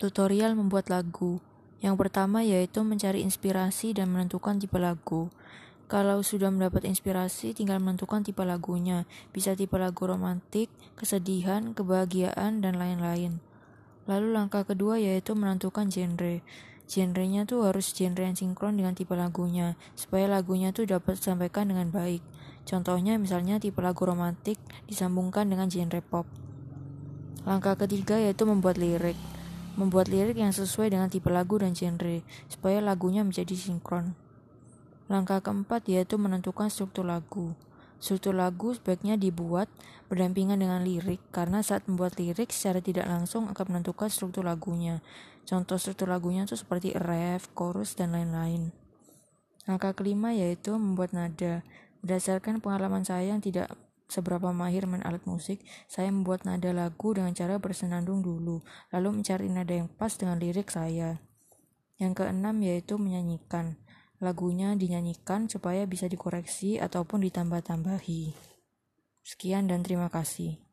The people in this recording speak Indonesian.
Tutorial membuat lagu. Yang pertama yaitu mencari inspirasi dan menentukan tipe lagu. Kalau sudah mendapat inspirasi, tinggal menentukan tipe lagunya. Bisa tipe lagu romantik, kesedihan, kebahagiaan, dan lain-lain. Lalu langkah kedua yaitu menentukan genre. Genrenya tuh harus genre yang sinkron dengan tipe lagunya, supaya lagunya tuh dapat disampaikan dengan baik. Contohnya misalnya tipe lagu romantik disambungkan dengan genre pop. Langkah ketiga yaitu membuat lirik membuat lirik yang sesuai dengan tipe lagu dan genre, supaya lagunya menjadi sinkron. Langkah keempat yaitu menentukan struktur lagu. Struktur lagu sebaiknya dibuat berdampingan dengan lirik, karena saat membuat lirik secara tidak langsung akan menentukan struktur lagunya. Contoh struktur lagunya itu seperti ref, chorus, dan lain-lain. Langkah kelima yaitu membuat nada. Berdasarkan pengalaman saya yang tidak seberapa mahir main alat musik, saya membuat nada lagu dengan cara bersenandung dulu, lalu mencari nada yang pas dengan lirik saya. Yang keenam yaitu menyanyikan. Lagunya dinyanyikan supaya bisa dikoreksi ataupun ditambah-tambahi. Sekian dan terima kasih.